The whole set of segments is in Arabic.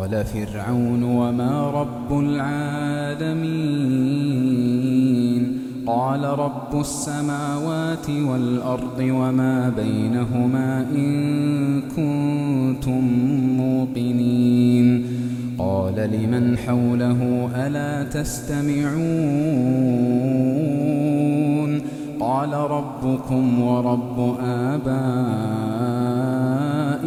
قال فرعون وما رب العالمين قال رب السماوات والأرض وما بينهما إن كنتم موقنين قال لمن حوله ألا تستمعون قال ربكم ورب آبائكم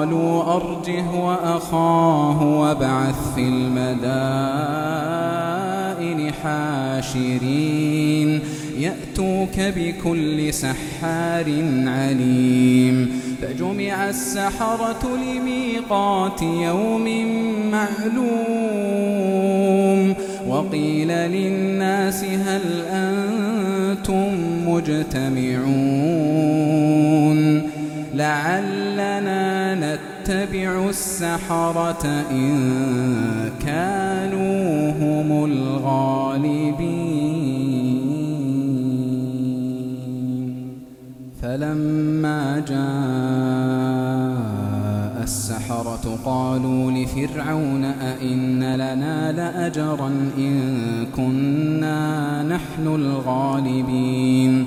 قالوا وأرجه وأخاه وابعث في المدائن حاشرين. يأتوك بكل سحار عليم. فجمع السحرة لميقات يوم معلوم. وقيل للناس هل أنتم مجتمعون؟ لعلنا نتبع السحرة إن كانوا هم الغالبين. فلما جاء السحرة قالوا لفرعون أئن لنا لأجرا إن كنا نحن الغالبين.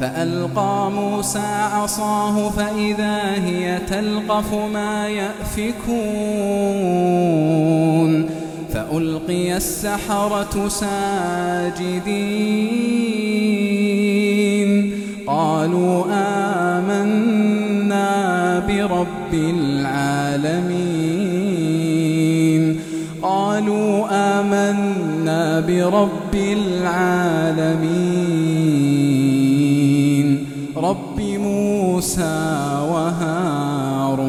فألقى موسى عصاه فإذا هي تلقف ما يأفكون فألقي السحرة ساجدين قالوا آمنا برب العالمين قالوا آمنا برب العالمين موسى وهارون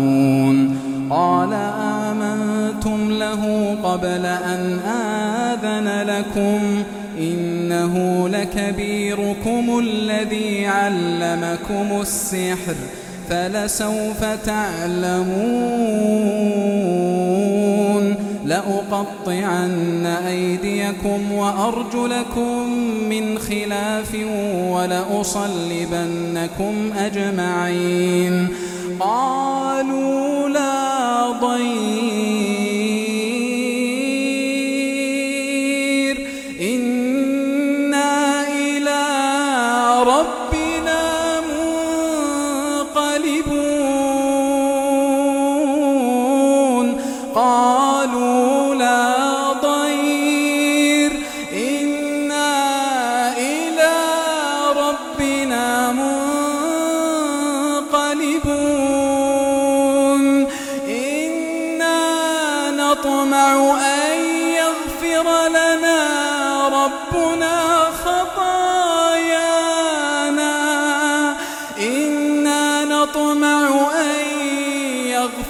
قال آمنتم له قبل أن آذن لكم إنه لكبيركم الذي علمكم السحر فلسوف تعلمون لأقطعن أيديكم وأرجلكم من خلاف ولأصلبنكم أجمعين. قالوا لا ضير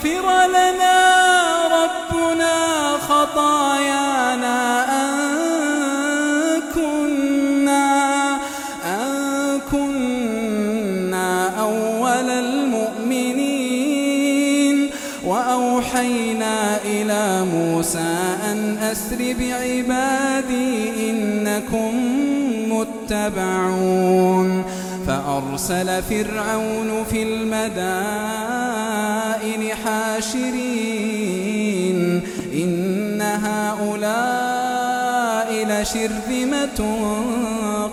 يغفر لنا ربنا خطايانا أن كنا أن كنا أول المؤمنين. وأوحينا إلى موسى أن أسر بعبادي إنكم متبعون. فأرسل فرعون في المدائن حاشرين. إن هؤلاء لشرذمة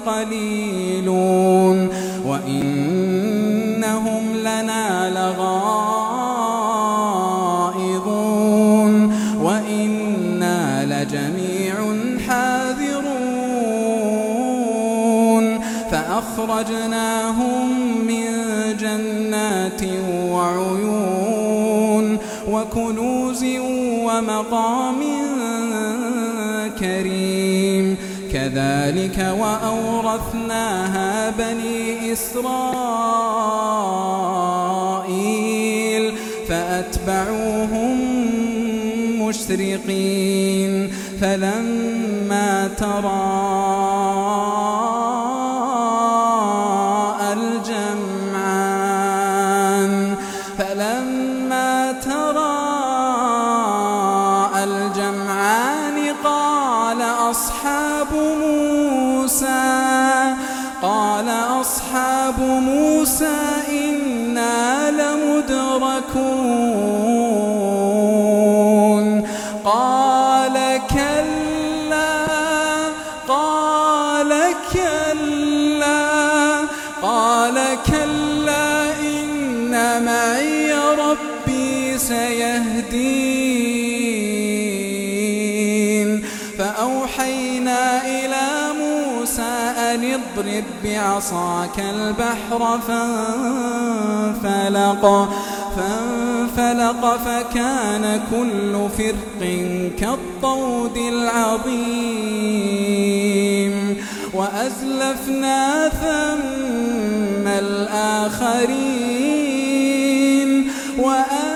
قليلون. وإنهم لنا لغائظون. وإنا لجميع حاذرون. فأخرجناهم من جنات وكنوز ومقام كريم. كذلك وأورثناها بني إسرائيل فأتبعوهم مشرقين. فلما تراءى سيهدين. فأوحينا إلى موسى أن اضرب بعصاك البحر فانفلق. فانفلق فكان كل فرق كالطود العظيم. وأزلفنا ثم الآخرين. وأنجينا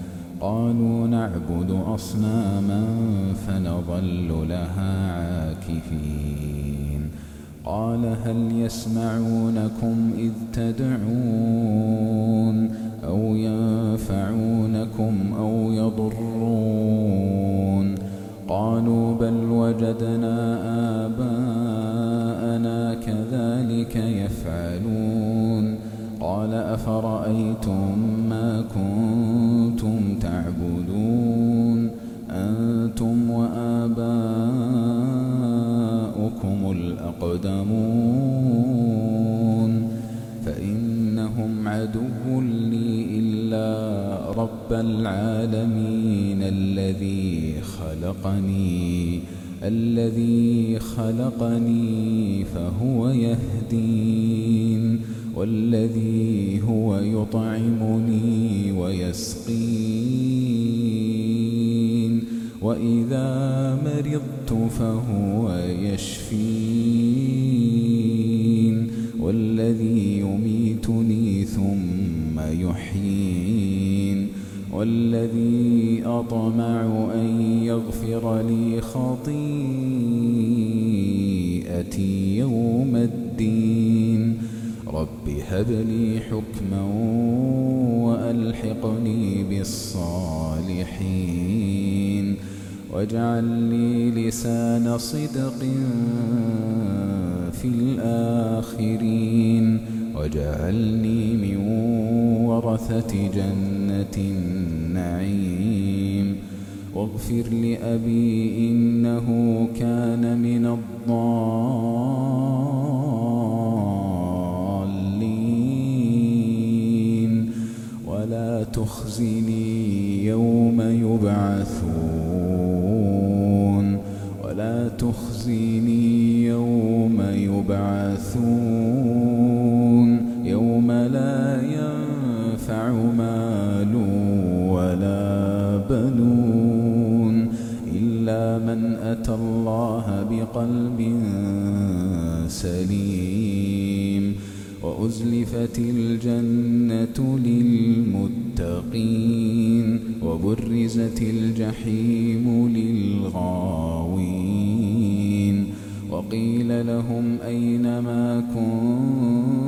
قالوا نعبد أصناما فنظل لها عاكفين. قال هل يسمعونكم إذ تدعون أو ينفعونكم أو يضرون؟ قالوا بل وجدنا آباءنا كذلك يفعلون. قال أفرأيتم ما كنتم الأقدمون فإنهم عدو لي إلا رب العالمين الذي خلقني الذي خلقني فهو يهدين والذي هو يطعمني ويسقين وإذا مرضت فهو يشفين. والذي أطمع أن يغفر لي خطيئتي يوم الدين. رب هب لي حكما وألحقني بالصالحين. واجعل لي لسان صدق في الآخرين واجعلني من ورثة جنة النعيم. واغفر لأبي إنه كان من الضالين. ولا تخزني يوم يبعثون. ولا تخزني يبعثون يوم لا ينفع مال ولا بنون إلا من أتى الله بقلب سليم وأزلفت الجنة للمتقين وبرزت الجحيم للغاوين وقيل لهم أين ما كنتم؟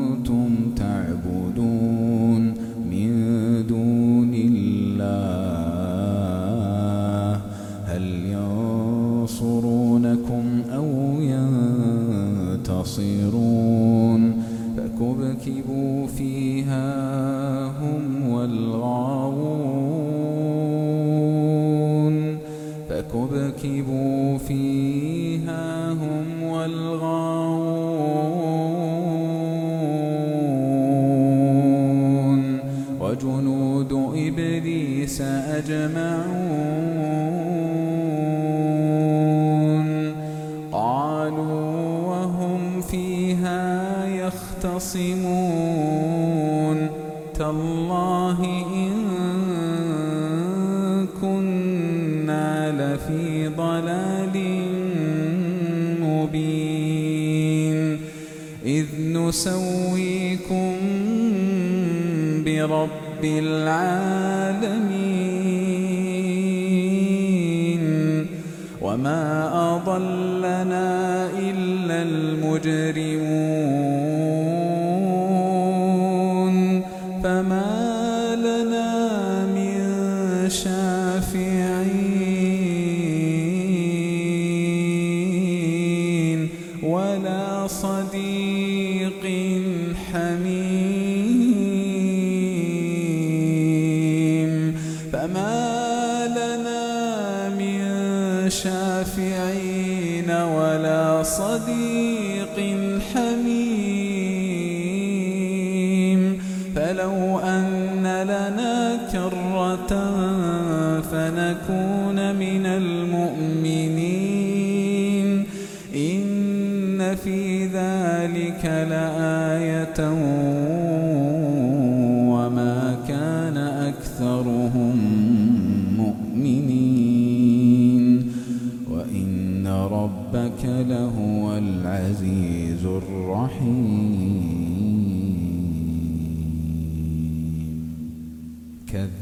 برب العالمين. وما أضلنا إلا المجرمون.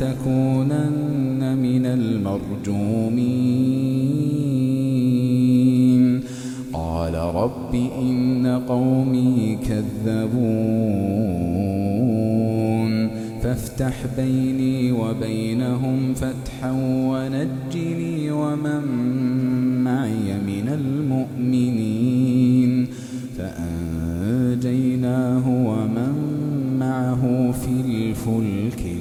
لتكونن من المرجومين. قال رب إن قومي كذبون. فافتح بيني وبينهم فتحا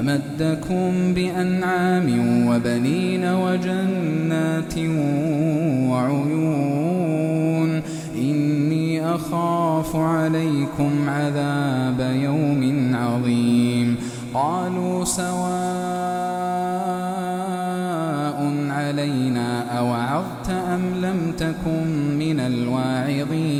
أمدكم بأنعام وبنين وجنات وعيون إني أخاف عليكم عذاب يوم عظيم. قالوا سواء علينا أوعظت أم لم تكن من الواعظين.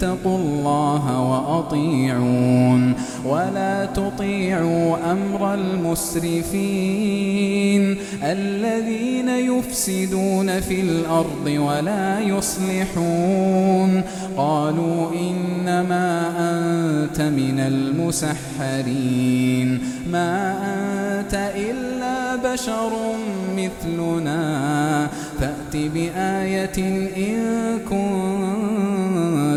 فاتقوا الله وأطيعون ولا تطيعوا أمر المسرفين الذين يفسدون في الأرض ولا يصلحون قالوا إنما أنت من المسحرين ما أنت إلا بشر مثلنا فأت بآية إن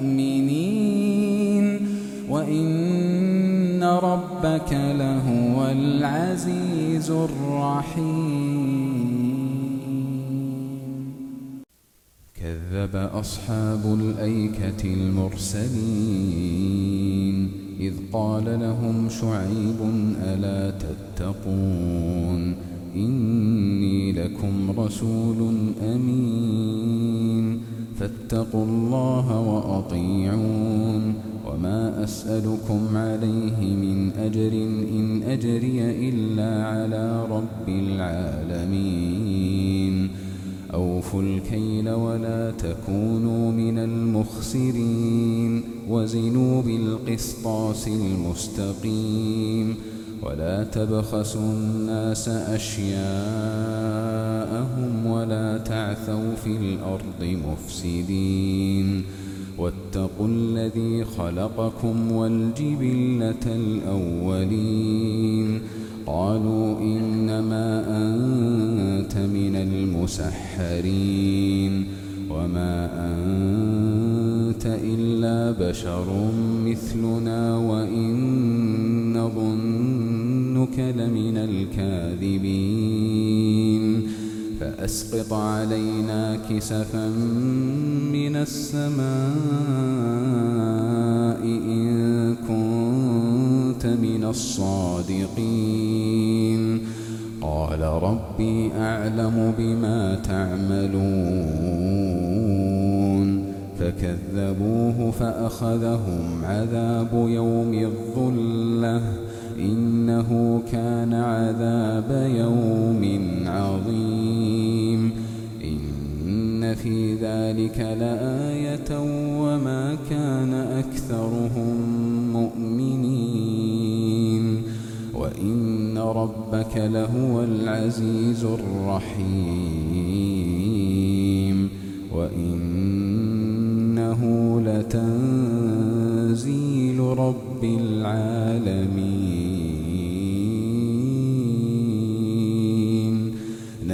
مؤمنين وإن ربك لهو العزيز الرحيم. كذب أصحاب الأيكة المرسلين إذ قال لهم شعيب ألا تتقون؟ إني لكم رسول أمين. فاتقوا الله وأطيعون وما أسألكم عليه من أجر إن أجري إلا على رب العالمين. أوفوا الكيل ولا تكونوا من المخسرين وزنوا بالقسطاس المستقيم. ولا تبخسوا الناس أشياءهم ولا تعثوا في الأرض مفسدين واتقوا الذي خلقكم والجبلة الأولين قالوا إنما أنت من المسحرين وما أنت إلا بشر مثلنا وإن نظنك لمن الكاذبين. فأسقط علينا كسفا من السماء إن كنت من الصادقين. قال ربي أعلم بما تعملون. فكذبوه فأخذهم عذاب يوم الظلة. إنه كان عذاب يوم عظيم. إن في ذلك لآية وما كان أكثرهم مؤمنين. وإن ربك لهو العزيز الرحيم. وإنه لتنزيل رب العالمين.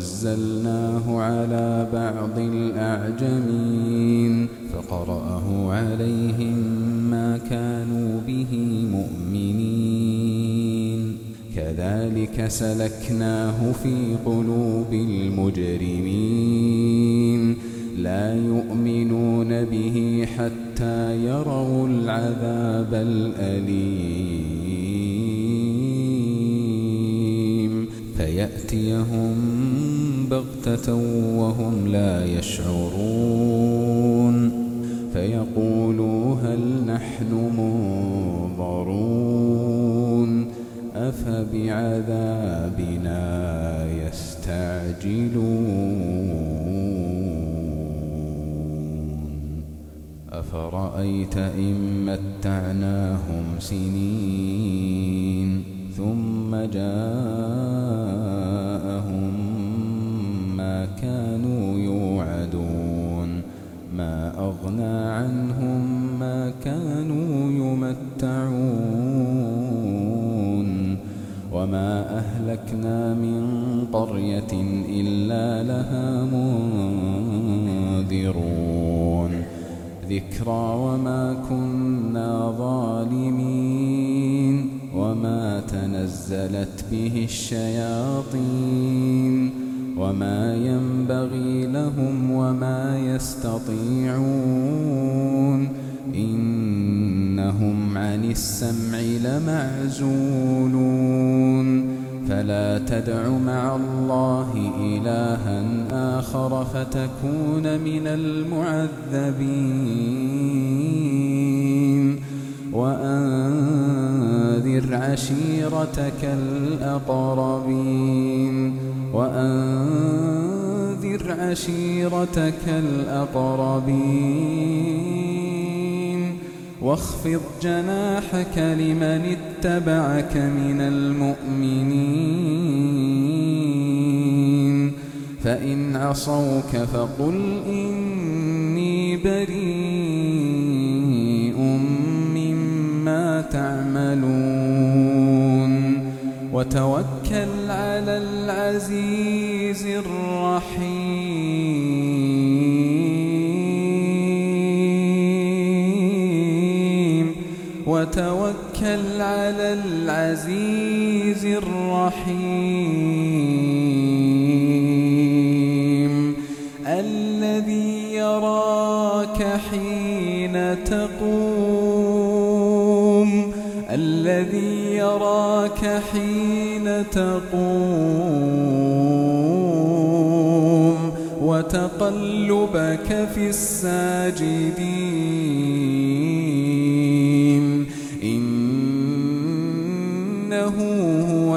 نزلناه على بعض الأعجمين فقرأه عليهم ما كانوا به مؤمنين. كذلك سلكناه في قلوب المجرمين. لا يؤمنون به حتى يروا العذاب الأليم. فيأتيهم بغتة وهم لا يشعرون فيقولوا هل نحن منظرون أفبعذابنا يستعجلون أفرأيت إن متعناهم سنين ثم جاءهم أغنى عنهم ما كانوا يمتعون وما أهلكنا من قرية إلا لها منذرون ذكرى وما كنا ظالمين وما تنزلت به الشياطين وما ينبغي لهم وما يستطيعون عن السمع لمعزولون. فلا تدع مع الله إلها آخر فتكون من المعذبين. وأنذر عشيرتك الأقربين. وأنذر عشيرتك الأقربين. واخفض جناحك لمن اتبعك من المؤمنين. فإن عصوك فقل إن بريء مما تعملون. وتوكل على العزيز الرحيم. وتوكل على العزيز الرحيم الذي يراك حين تقوم الذي يراك حين تقوم وتقلبك في الساجدين.